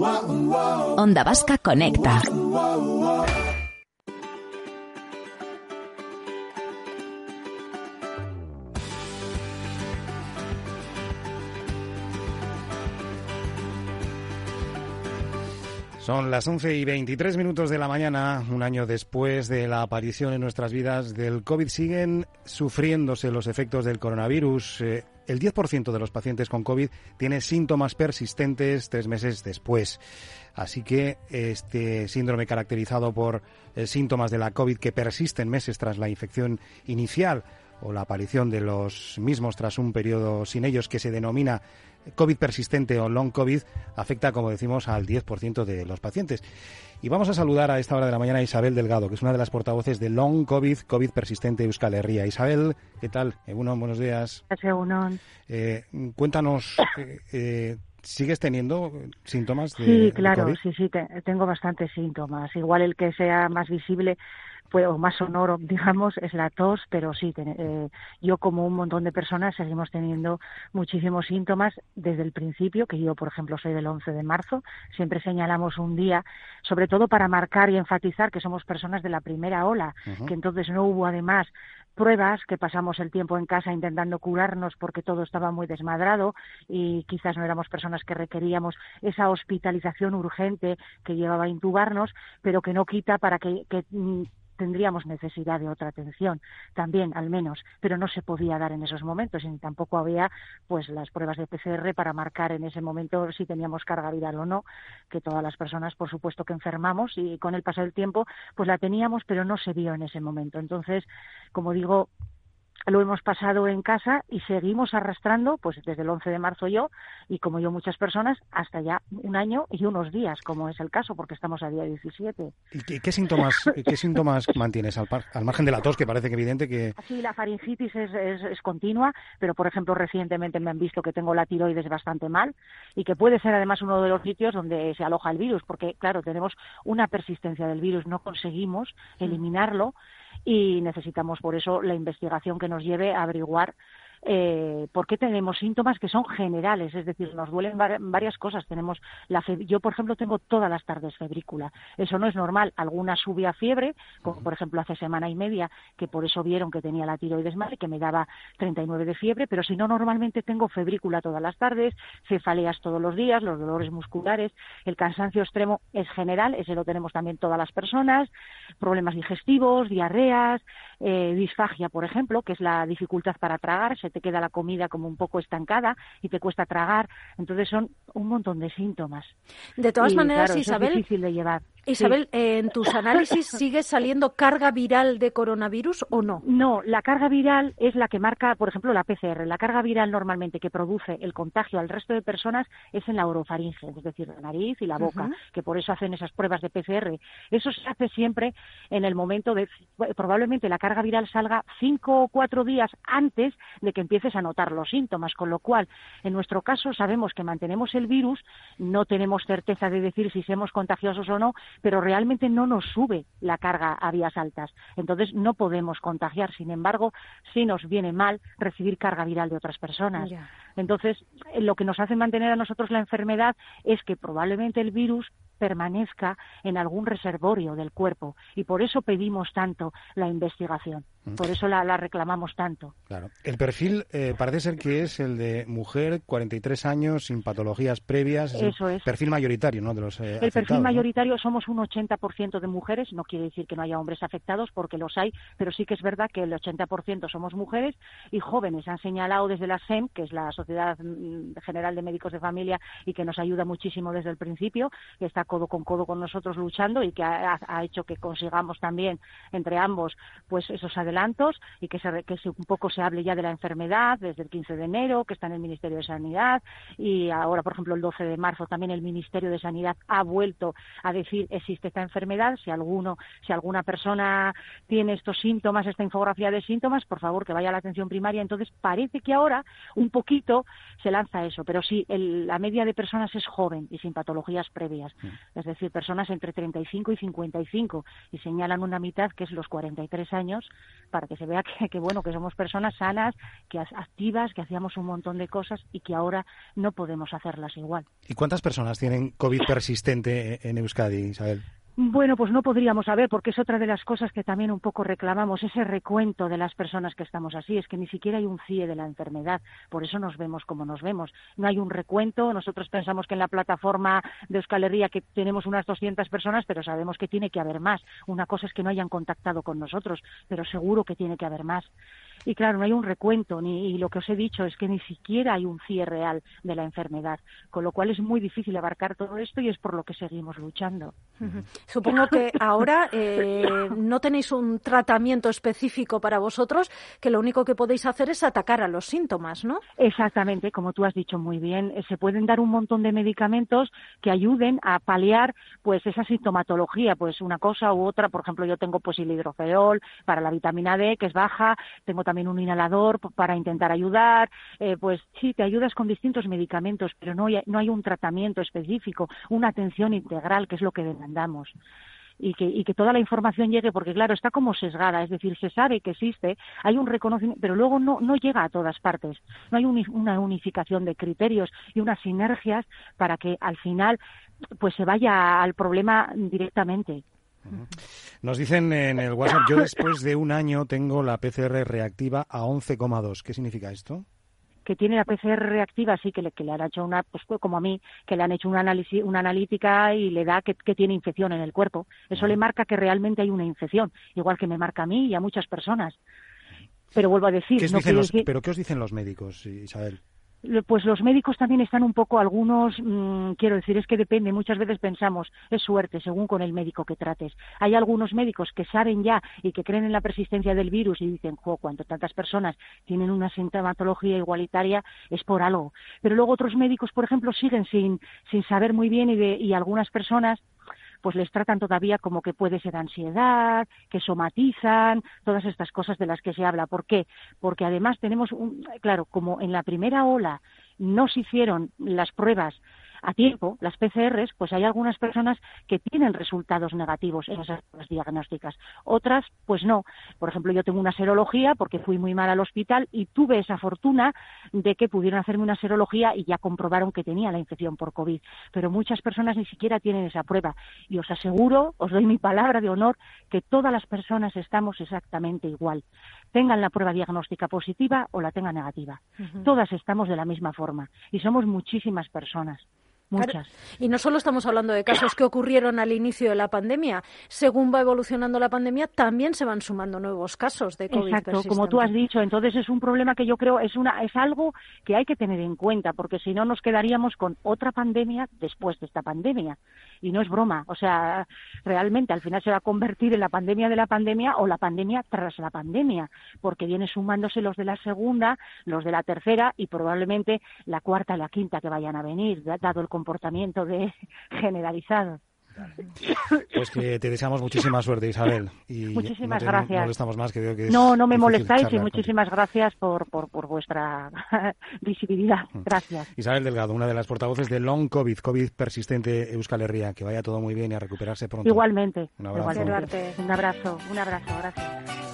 Onda Vasca Conecta. Son las 11 y 23 minutos de la mañana, un año después de la aparición en nuestras vidas del COVID. Siguen sufriéndose los efectos del coronavirus. Eh, el 10% de los pacientes con COVID tiene síntomas persistentes tres meses después. Así que este síndrome caracterizado por eh, síntomas de la COVID que persisten meses tras la infección inicial o la aparición de los mismos tras un periodo sin ellos que se denomina COVID persistente o long COVID afecta, como decimos, al 10% de los pacientes. Y vamos a saludar a esta hora de la mañana a Isabel Delgado, que es una de las portavoces de Long COVID, COVID persistente Euskal Herria. Isabel, ¿qué tal? Egunon, buenos días. Eh, cuéntanos, eh, eh, ¿Sigues teniendo síntomas de Sí, claro, COVID? sí, sí, tengo bastantes síntomas. Igual el que sea más visible pues, o más sonoro, digamos, es la tos, pero sí, eh, yo como un montón de personas seguimos teniendo muchísimos síntomas desde el principio, que yo, por ejemplo, soy del 11 de marzo, siempre señalamos un día, sobre todo para marcar y enfatizar que somos personas de la primera ola, que entonces no hubo además pruebas, que pasamos el tiempo en casa intentando curarnos porque todo estaba muy desmadrado y quizás no éramos personas que requeríamos esa hospitalización urgente que llevaba a intubarnos, pero que no quita para que, que mm, tendríamos necesidad de otra atención también al menos pero no se podía dar en esos momentos y tampoco había pues las pruebas de PCR para marcar en ese momento si teníamos carga viral o no que todas las personas por supuesto que enfermamos y con el paso del tiempo pues la teníamos pero no se vio en ese momento. Entonces como digo lo hemos pasado en casa y seguimos arrastrando, pues desde el 11 de marzo yo y como yo muchas personas, hasta ya un año y unos días, como es el caso, porque estamos a día 17. ¿Y qué, síntomas, qué síntomas mantienes al, al, margen de la tos, que parece que evidente que... Sí, la faringitis es, es, es, continua, pero por ejemplo recientemente me han visto que tengo la tiroides bastante mal y que puede ser además uno de los sitios donde se aloja el virus, porque claro, tenemos una persistencia del virus, no conseguimos eliminarlo y necesitamos por eso la investigación que nos lleve a averiguar eh, por qué tenemos síntomas que son generales, es decir, nos duelen varias cosas. Tenemos la yo, por ejemplo, tengo todas las tardes febrícula. Eso no es normal. Alguna sube a fiebre, como por ejemplo hace semana y media, que por eso vieron que tenía la tiroides mal y que me daba 39 de fiebre, pero si no, normalmente tengo febrícula todas las tardes, cefaleas todos los días, los dolores musculares, el cansancio extremo es general, ese lo tenemos también todas las personas, problemas digestivos, diarreas, eh, disfagia, por ejemplo, que es la dificultad para te queda la comida como un poco estancada y te cuesta tragar. Entonces son un montón de síntomas. De todas maneras, Isabel, es difícil de llevar. Isabel, ¿en tus análisis sigue saliendo carga viral de coronavirus o no? No, la carga viral es la que marca, por ejemplo, la PCR. La carga viral normalmente que produce el contagio al resto de personas es en la orofaringe, es decir, la nariz y la boca, que por eso hacen esas pruebas de PCR. Eso se hace siempre en el momento de, probablemente la carga viral salga cinco o cuatro días antes de que empieces a notar los síntomas, con lo cual, en nuestro caso, sabemos que mantenemos el virus, no tenemos certeza de decir si somos contagiosos o no, pero realmente no nos sube la carga a vías altas. Entonces no podemos contagiar. Sin embargo, sí nos viene mal recibir carga viral de otras personas. Entonces, lo que nos hace mantener a nosotros la enfermedad es que probablemente el virus permanezca en algún reservorio del cuerpo y por eso pedimos tanto la investigación. Por eso la, reclamamos tanto. Claro. El perfil eh, parece ser que es el de mujer, 43 años, sin patologías previas. Eso es. Perfil mayoritario, ¿no? De los, eh, el perfil mayoritario somos un 80% de mujeres, no quiere decir que no haya hombres afectados porque los hay, pero sí que es verdad que el 80% somos mujeres y jóvenes. Han señalado desde la SEM, que es la Sociedad mm, General de Médicos de Familia y que nos ayuda muchísimo desde el principio, que está codo con codo con nosotros luchando y que ha, hecho que consigamos también entre ambos pues esos adelantos y que, se, que un poco se hable ya de la enfermedad desde el 15 de enero, que está en el Ministerio de Sanidad. Y ahora, por ejemplo, el 12 de marzo también el Ministerio de Sanidad ha vuelto a decir existe esta enfermedad, si alguno, si alguna persona tiene estos síntomas, esta infografía de síntomas, por favor que vaya a la atención primaria. Entonces parece que ahora un poquito se lanza eso, pero sí, la media de personas es joven y sin patologías previas. Es decir, personas entre 35 y 55, y señalan una mitad, que es los 43 años, para que se vea que, bueno, que somos personas sanas, que activas, que hacíamos un montón de cosas y que ahora no podemos hacerlas igual. ¿Y cuántas personas tienen COVID persistente en Euskadi, Isabel? Bueno, pues no podríamos saber, porque es otra de las cosas que también un poco reclamamos, ese recuento de las personas que estamos así. Es que ni siquiera hay un CIE de la enfermedad, por eso nos vemos como nos vemos. No hay un recuento, nosotros pensamos que en la plataforma de Euskal Herria que tenemos unas 200 personas, pero sabemos que tiene que haber más. Una cosa es que no hayan contactado con nosotros, pero seguro que tiene que haber más. Y claro, no hay un recuento, ni y lo que os he dicho es que ni siquiera hay un cierre real de la enfermedad, con lo cual es muy difícil abarcar todo esto y es por lo que seguimos luchando. Supongo que ahora eh, no tenéis un tratamiento específico para vosotros, que lo único que podéis hacer es atacar a los síntomas, ¿no? Exactamente, como tú has dicho muy bien, eh, se pueden dar un montón de medicamentos que ayuden a paliar pues esa sintomatología, pues una cosa u otra, por ejemplo, yo tengo pues el hidrofeol para la vitamina D que es baja, tengo también un inhalador para intentar ayudar, eh, pues sí, te ayudas con distintos medicamentos, pero no hay, no hay un tratamiento específico, una atención integral, que es lo que demandamos. Y que, toda la información llegue, porque claro, está como sesgada, es decir, se sabe que existe, hay un reconocimiento, pero luego no, no llega a todas partes. No hay una unificación de criterios y unas sinergias para que al final pues se vaya al problema directamente. Nos dicen en el WhatsApp, yo después de un año tengo la PCR reactiva a 11,2. ¿Qué significa esto? que tiene la PCR reactiva, sí, que le, que le han hecho una, pues como a mí, que le han hecho una, análisis, una analítica y le da que, tiene infección en el cuerpo. Eso le marca que realmente hay una infección, igual que me marca a mí y a muchas personas. Pero vuelvo a decir... ¿Pero qué os dicen los médicos, Isabel? Pues los médicos también están un poco, algunos, mm, quiero decir, es que depende, muchas veces pensamos, es suerte, según con el médico que trates. Hay algunos médicos que saben ya y que creen en la persistencia del virus y dicen, jo, tantas personas tienen una sintomatología igualitaria, es por algo. Pero luego otros médicos, por ejemplo, siguen sin, sin saber muy bien y, de, y algunas personas pues les tratan todavía como que puede ser ansiedad, que somatizan, todas estas cosas de las que se habla. ¿Por qué? Porque además tenemos, un, claro, como en la primera ola no se hicieron las pruebas a tiempo, las PCRs, pues hay algunas personas que tienen resultados negativos en esas diagnósticas. Otras, pues no. Por ejemplo, yo tengo una serología porque fui muy mal al hospital y tuve esa fortuna de que pudieron hacerme una serología y ya comprobaron que tenía la infección por COVID. Pero muchas personas ni siquiera tienen esa prueba. Y os aseguro, os doy mi palabra de honor, que todas las personas estamos exactamente igual. Tengan la prueba diagnóstica positiva o la tengan negativa. Todas estamos de la misma forma y somos muchísimas personas. Muchas. Y no solo estamos hablando de casos que ocurrieron al inicio de la pandemia. Según va evolucionando la pandemia, también se van sumando nuevos casos de COVID. Exacto, como tú has dicho. Entonces es un problema que yo creo es una es algo que hay que tener en cuenta, porque si no nos quedaríamos con otra pandemia después de esta pandemia. Y no es broma. O sea, realmente al final se va a convertir en la pandemia de la pandemia o la pandemia tras la pandemia, porque viene sumándose los de la segunda, los de la tercera y probablemente la cuarta y la quinta que vayan a venir, dado el comportamiento de generalizado. Pues que te deseamos muchísima suerte, Isabel. Y muchísimas no gracias. más, que no, no me molestáis y muchísimas gracias por, por, por vuestra visibilidad. Mm. Gracias. Isabel Delgado, una de las portavoces de Long COVID, COVID persistente Euskal Herria. Que vaya todo muy bien y a recuperarse pronto. Igualmente. Un abrazo. Un abrazo, un abrazo. Gracias.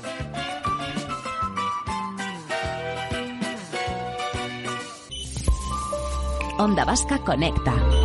Onda Vasca Conecta.